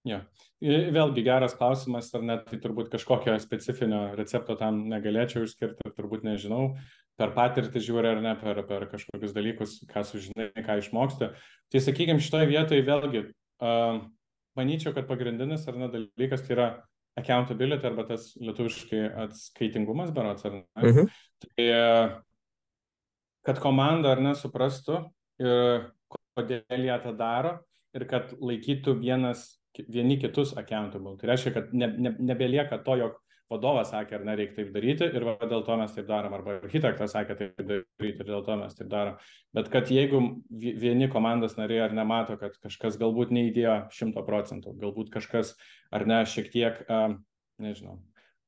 Ja. Vėlgi geras klausimas, ar net tai turbūt kažkokio specifinio recepto tam negalėčiau išskirti, turbūt nežinau, per patirtį žiūri ar ne, per, per kažkokius dalykus, ką sužinai, ką išmoksti. Tai sakykime, šitoje vietoje vėlgi, uh, manyčiau, kad pagrindinis ar ne dalykas tai yra accountability arba tas lietuviškai atskaitingumas, berots, ar ne. Mhm. Tai, kad komanda ar nesuprastų, kodėl jie tą daro ir kad laikytų vienas, vieni kitus accountable. Tai reiškia, kad ne, ne, nebelieka to, jog vadovas sakė, ar nereikia taip daryti ir va, dėl to mes taip darom, arba architektas sakė taip daryti ir dėl to mes taip darom. Bet kad jeigu vieni komandos nariai ar nemato, kad kažkas galbūt neįdėjo šimto procentų, galbūt kažkas ar ne šiek tiek, um, nežinau,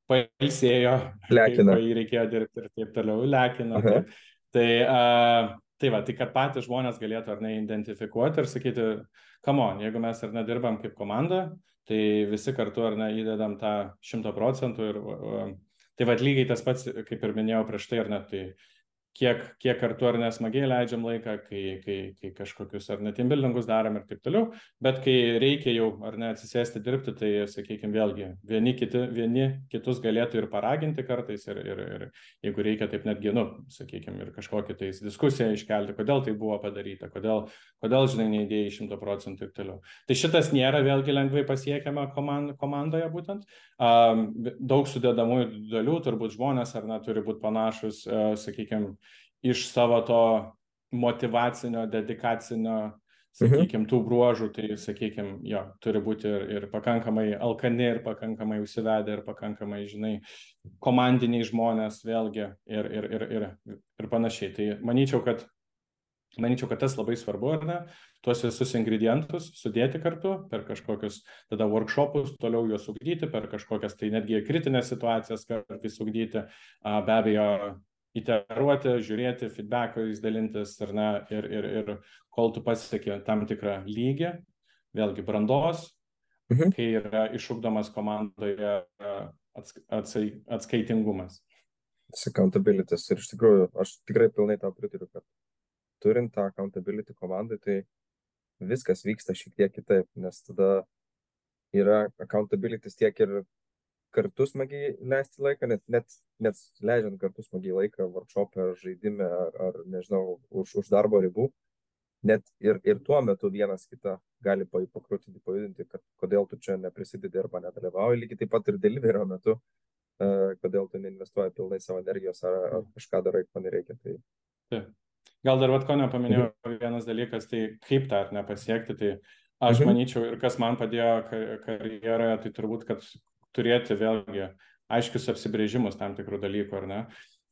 pailsėjo. Kai reikėjo dirbti ir taip toliau, lekina. Tai, tai uh, Tai va, tai kad patys žmonės galėtų ar ne identifikuoti ir sakyti, come on, jeigu mes ar nedirbam kaip komanda, tai visi kartu ar ne įdedam tą šimto procentų ir tai va lygiai tas pats, kaip ir minėjau prieš tai, ar ne, tai kiek, kiek kartu ar nesmagiai leidžiam laiką, kai, kai, kai kažkokius ar net imbuildingus darom ir taip toliau, bet kai reikia jau ar ne atsisėsti dirbti, tai, sakykime, vėlgi, vieni, kiti, vieni kitus galėtų ir paraginti kartais ir, ir, ir jeigu reikia taip netgi, nu, sakykime, ir kažkokią tais diskusiją iškelti, kodėl tai buvo padaryta, kodėl, kodėl žinai, neįdėjai šimto procentų ir toliau. Tai šitas nėra vėlgi lengvai pasiekiama komand, komandoje būtent. Um, daug sudėdamųjų dalių, turbūt žmonės ar ne turi būti panašus, uh, sakykime, iš savo to motivacinio, dedikacinio, sakykime, tų bruožų, tai, sakykime, jo, turi būti ir, ir pakankamai alkani, ir pakankamai užsivedę, ir pakankamai, žinai, komandiniai žmonės vėlgi ir, ir, ir, ir, ir panašiai. Tai manyčiau, kad Manyčiau, kad tas labai svarbu, ar ne, tuos visus ingredientus sudėti kartu per kažkokius tada workshopus, toliau juos ugdyti, per kažkokias tai netgi kritinės situacijas kartais ugdyti, be abejo, iteruoti, žiūrėti, feedbackais dalintis ar ne, ir, ir, ir kol tu pasieki tam tikrą lygį, vėlgi brandos, mhm. kai yra išugdomas komandoje atsai, atskaitingumas. Accountability. Ir iš tikrųjų, aš tikrai pilnai tau pritariu, kad turint tą accountability komandai, tai viskas vyksta šiek tiek kitaip, nes tada yra accountability tiek ir kartu smagiai leisti laiką, net, net, net leidžiant kartu smagiai laiką workshop'e ar žaidime, ar, ar nežinau, už, už darbo ribų, net ir, ir tuo metu vienas kitą gali pakrūtinti, pajudinti, kad kodėl tu čia neprisidedi arba nedalyvauji, lygiai taip pat ir deliverio metu, uh, kodėl tu neinvestuoji pilnai savo energijos ar, ar kažką darai, ko nereikia. Tai... Taip. Gal dar vat ko nepaminėjau, vienas dalykas, tai kaip tą nepasiekti, tai Aš Mhm. manyčiau ir kas man padėjo ka- karjeroje, tai turbūt, kad turėti vėlgi aiškius apsibrėžimus tam tikrų dalykų, ar ne?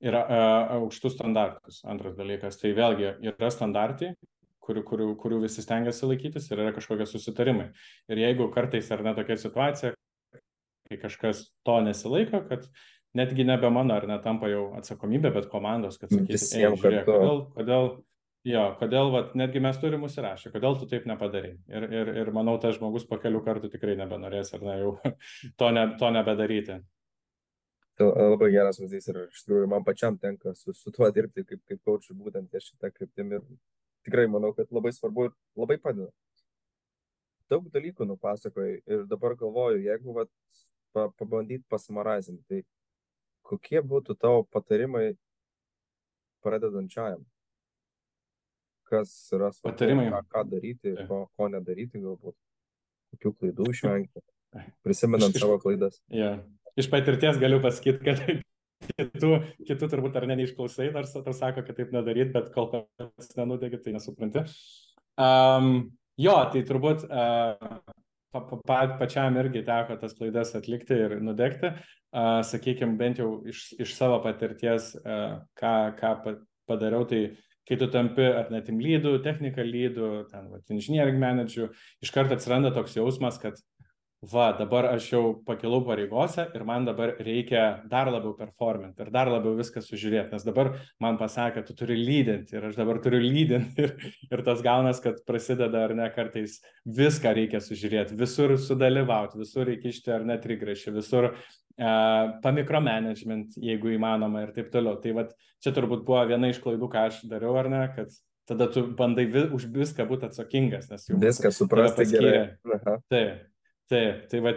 Ir a, aukštus standartus. Antras dalykas, tai vėlgi yra standartai, kurių, kurių, kurių visi stengiasi laikytis ir yra kažkokie susitarimai. Ir jeigu kartais ar ne tokia situacija, kai kažkas to nesilaiko, kad netgi nebe mano ar netampa jau atsakomybė, bet komandos, kad sakyti, Visiem "Ei, žiūrėk, kartu." kodėl, kodėl, jo, kodėl, vat, netgi mes turim užsirašę, kodėl tu taip nepadarai. Ir, ir, ir manau, tas žmogus po kelių kartų tikrai nebenorės ar ne jau to, ne, to nebedaryti. Tai labai geras pavyzdys ir iš tikrųjų man pačiam tenka su, su tuo dirbti kaip, kaip coachui būtent ties šitą kryptimį ir tikrai manau, kad labai svarbu ir labai padeda. Daug dalykų nupasakojai ir dabar galvoju, jeigu vat, pa, pabandyt pasimarazinti, tai kokie būtų tavo patarimai pradedančiajam? Kas yra svarbu, Patarimai? ką, ką daryti, ko, ko nedaryti galbūt, kokių klaidų išvengti, prisimenant Iš- savo klaidas. Ja. Iš patirties galiu pasakyti, kad kitų, kitų turbūt ar ne neišklausai, nors tau sako, kad taip nedaryt, bet kol kas nenudegi, tai nesupranti. Um, jo, tai turbūt uh, pa, pa, pa, pačiam irgi teko tas klaidas atlikti ir nudegti. Uh, sakykime, bent jau iš, iš savo patirties, uh, ką, ką pa- padariau, tai kai tu tampi ar net team lydų, technical lydų, ten, vat, engineering manager, iš karto atsiranda toks jausmas, kad va, dabar aš jau pakilau pareigose ir man dabar reikia dar labiau performint ir dar labiau viską sužiūrėti, nes dabar man pasakė, tu turi lydinti ir aš dabar turiu lydinti ir, ir tas gaunas, kad prasideda ar ne kartais viską reikia sužiūrėti, visur sudalyvauti, visur įkišti ar net trigrašį, visur pamikromanagement, jeigu įmanoma ir taip toliau. Tai va, čia turbūt buvo viena iš klaidų, ką aš dariau ar ne, kad tada tu bandai vi, už viską būti atsakingas, nes jau Viską suprasti gerai. Aha. Taip, taip, tai va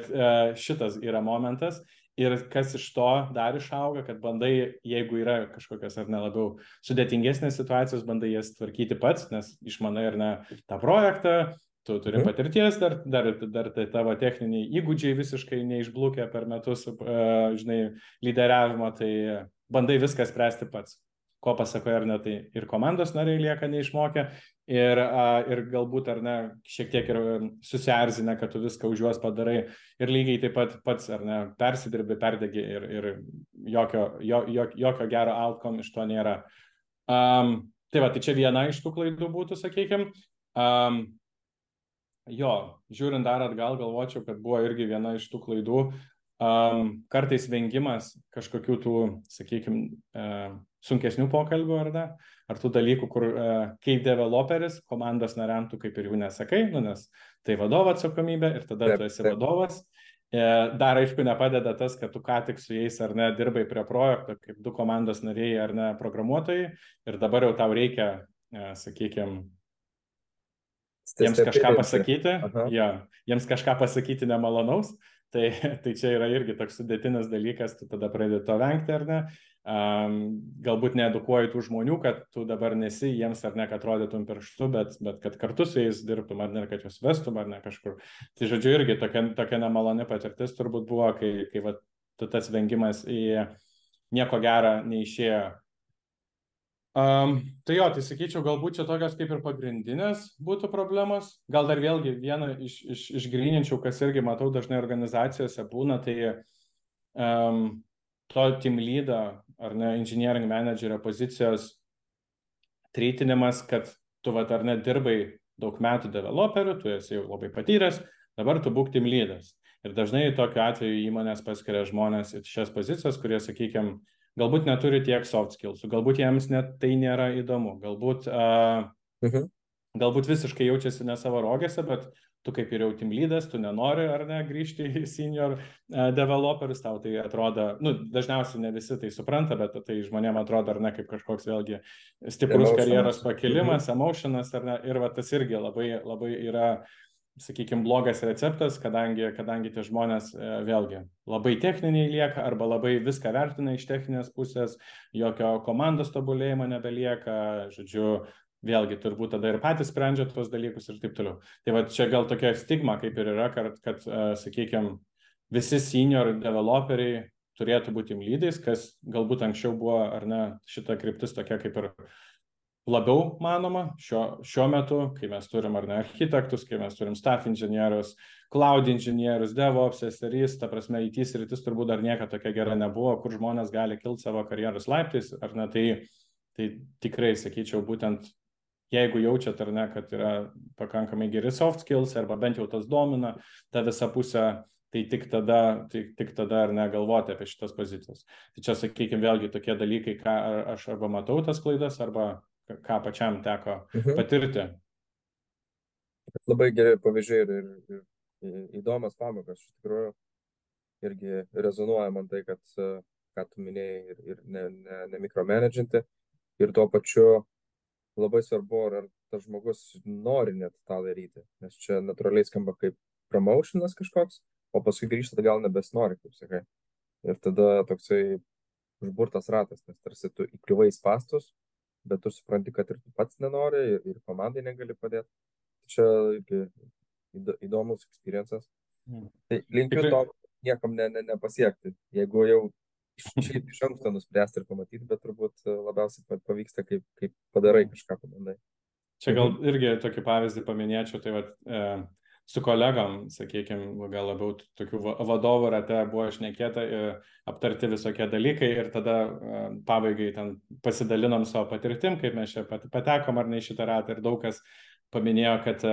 šitas yra momentas. Ir kas iš to dar išauga, kad bandai, jeigu yra kažkokios ar ne labiau sudėtingesnės situacijos, bandai jas tvarkyti pats, nes išmanai ar ne tą projektą, tu turi Mhm. patirties, dar, dar, dar tai tavo techniniai įgūdžiai visiškai neišblūkė per metus, uh, žinai, lyderiavimo, tai bandai viską spręsti pats. Ko pasakoja ar ne, tai ir komandos nariai lieka neišmokę, ir, ir galbūt ar ne, šiek tiek ir susierzinę, kad tu viską už juos padarai, ir lygiai taip pat pats ar ne, persidirbi, perdegi ir, ir jokio, jo, jo, jokio gero outcome iš to nėra. Um, tai va, tai čia viena iš tų klaidų būtų, sakykime. Um, jo, žiūrint dar atgal, galvočiau, kad buvo irgi viena iš tų klaidų. Um, kartais vengimas kažkokių tų, sakykime, uh, sunkesnių pokalbių ar ne, ar tų dalykų, kur uh, kaip developeris komandos nariam tu kaip ir jų nesakai, nu, nes tai vadovo atsakomybė ir tada Taip, tu esi taip. vadovas. E, Dar aišku nepadeda tas, kad tu ką tik su jais ar ne dirbai prie projekto, kaip du komandos nariai ar ne programuotojai ir dabar jau tau reikia, sakykime, jiems kažką pasakyti, ja, jiems kažką pasakyti nemalonaus, tai, tai čia yra irgi toks sudėtinis dalykas, tu tada pradedi to vengti ar ne. Um, galbūt needukuoji tų žmonių, kad tu dabar nesi jiems ar ne, kad rodytum pirštu, bet, bet kad kartu su jais dirbtum ar ne, kad juos vestum ar ne kažkur. Tai žodžiu, irgi tokia, tokia nemaloni patirtis turbūt buvo, kai, kai va, tas vengimas į nieko gerą neišėjo. Um, tai jo, tai sakyčiau, galbūt čia tokios kaip ir pagrindinės būtų problemos. Gal dar vėlgi vieną iš, iš, išgryninčiau, kas irgi matau dažnai organizacijose būna, tai um, to team lydo ar ne engineering managerio pozicijos treitinimas, kad tu vat ar ne dirbai daug metų developeriu, tu esi jau labai patyręs, dabar tu būk team lydas. Ir dažnai tokiu atveju įmonės paskiria žmonės į šias pozicijas, kurie, sakykime, galbūt neturi tiek soft skills, galbūt jiems net tai nėra įdomu, galbūt, uh, Mhm. galbūt visiškai jaučiasi ne savo rogėse, bet tu kaip ir jau team lydas, tu nenori ar ne grįžti į senior uh, developerius, tau tai atrodo, nu, dažniausiai ne visi tai supranta, bet tai žmonėm atrodo ar ne kaip kažkoks vėlgi stiprus Emotionas. karjeros pakilimas, emotionas ar ne, ir va tas irgi labai, labai yra sakykime, blogas receptas, kadangi, kadangi tie žmonės e, vėlgi labai techniniai lieka arba labai viską vertina iš techninės pusės, jokio komandos tobulėjimo nebelieka, žodžiu, vėlgi turbūt tada ir patys sprendžia tuos dalykus ir taip toliau. Tai va čia gal tokia stigma kaip ir yra, kad, kad sakykime, visi senior developeriai turėtų būti lydais, kas galbūt anksčiau buvo, ar ne, šita kryptis tokia kaip ir labiau manoma šiuo, šiuo metu, kai mes turim ar ne architektus, kai mes turim staff inžinierius, cloud inžinierius, DevOps, SRIs, ta prasme, IT sritis turbūt dar niekada tokia gera nebuvo, kur žmonės gali kilti savo karjeros laiptais, ar ne, tai, tai tikrai, sakyčiau, būtent jeigu jaučiat ar ne, kad yra pakankamai geri soft skills, arba bent jau tas domina tą visą pusę, tai tik tada, tik, tik tada ar negalvoti apie šitas pozicijas. Tai čia, sakykime, vėlgi tokie dalykai, ką aš arba matau tas klaidas, arba ką pačiam teko mhm. patirti. Labai geri pavyzdžiai ir, ir, ir įdomios pamokas. Iš tikrųjų, irgi rezonuoja man tai, kad, ką tu minėjai, ir, ir ne, ne, ne mikromanedžinti. Ir tuo pačiu labai svarbu, ar tas žmogus nori net tą daryti. Nes čia natūraliai skamba kaip promotionas kažkoks, o paskui grįžta gal nebesinori, kaip sakai. Ir tada toksai užburtas ratas, nes tarsi tu įkliuvai spastus, bet tu supranti, kad ir tu pats nenori, ir, ir komandai negali padėti. Čia irgi įdomus experiences. Mm. Tai linkiu Tikrai... to niekam ne, ne, nepasiekti. Jeigu jau šiaip iš anksto nuspręsti ir pamatyti, bet turbūt labiausiai pavyksta, kaip, kaip padarai kažką pabandai. Čia gal irgi tokį pavyzdį paminėčiau, tai vat, e, su kolegom, sakykime, gal labiau tokių vadovų rate buvo šnekėta, aptarti visokie dalykai ir tada pabaigai ten pasidalinom savo patirtim, kaip mes čia patekom ar ne į šitą ratą ir daug kas paminėjo, kad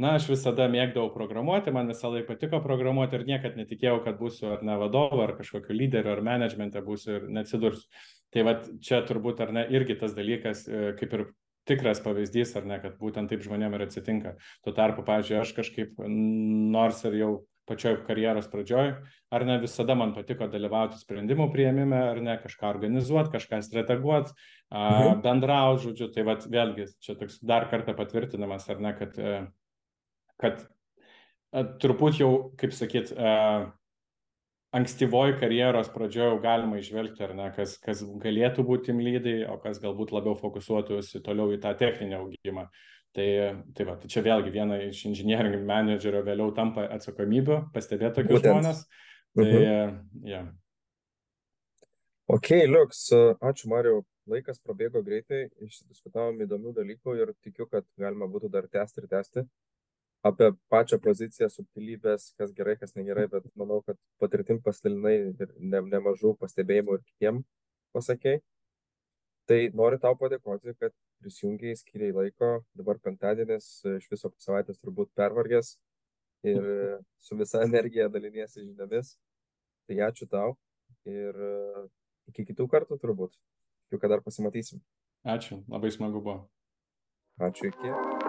na, aš visada mėgdavau programuoti, man visą laiką patiko programuoti ir niekad netikėjau, kad būsiu ar ne vadovu, ar kažkokiu lyderiu, ar managemente būsiu ir neatsidursiu. Tai va čia turbūt ar ne irgi tas dalykas, e, kaip ir tikras pavyzdys, ar ne, kad būtent taip žmonėm ir atsitinka. Tuo tarpu, pavyzdžiui, aš kažkaip, nors ir jau pačioj karjeros pradžioj, ar ne visada man patiko dalyvauti sprendimų prieimime, ar ne kažką organizuoti, kažką strateguoti, mhm. bendrauti, žodžiu, tai vad vėlgi čia toks dar kartą patvirtinamas, ar ne, kad, e, kad turbūt jau, kaip sakyt, ankstyvoj karjeros pradžioj jau galima išvelgti, ar ne, kas, kas galėtų būti imlydai, o kas galbūt labiau fokusuotųsi toliau į tą techninį augimą. Tai, tai, va, tai čia vėlgi viena iš inžinierinio menedžerio vėliau tampa atsakomybė pastebėti tokius žmonės. Tai, -huh. yeah. Ok, liuks, ačiū Mariu, laikas prabėgo greitai, išdiskutavom įdomių dalykų ir tikiu, kad galima būtų dar tęsti ir tęsti apie pačią poziciją, subtilybės, kas gerai, kas negerai, bet manau, kad patirtim pasidalinai ir ne, nemažų pastebėjimų ir kitiem pasakėjai. Tai noriu tau padėkoti, kad prisijungiai, skiriai laiko, dabar penktadienis, iš viso savaitės turbūt pervargęs ir su visa energija daliniesi žiniomis. Tai ačiū tau ir iki kitų kartų turbūt. Tikiu, kad dar pasimatysim. Ačiū, labai smagu buvo. Ačiū iki.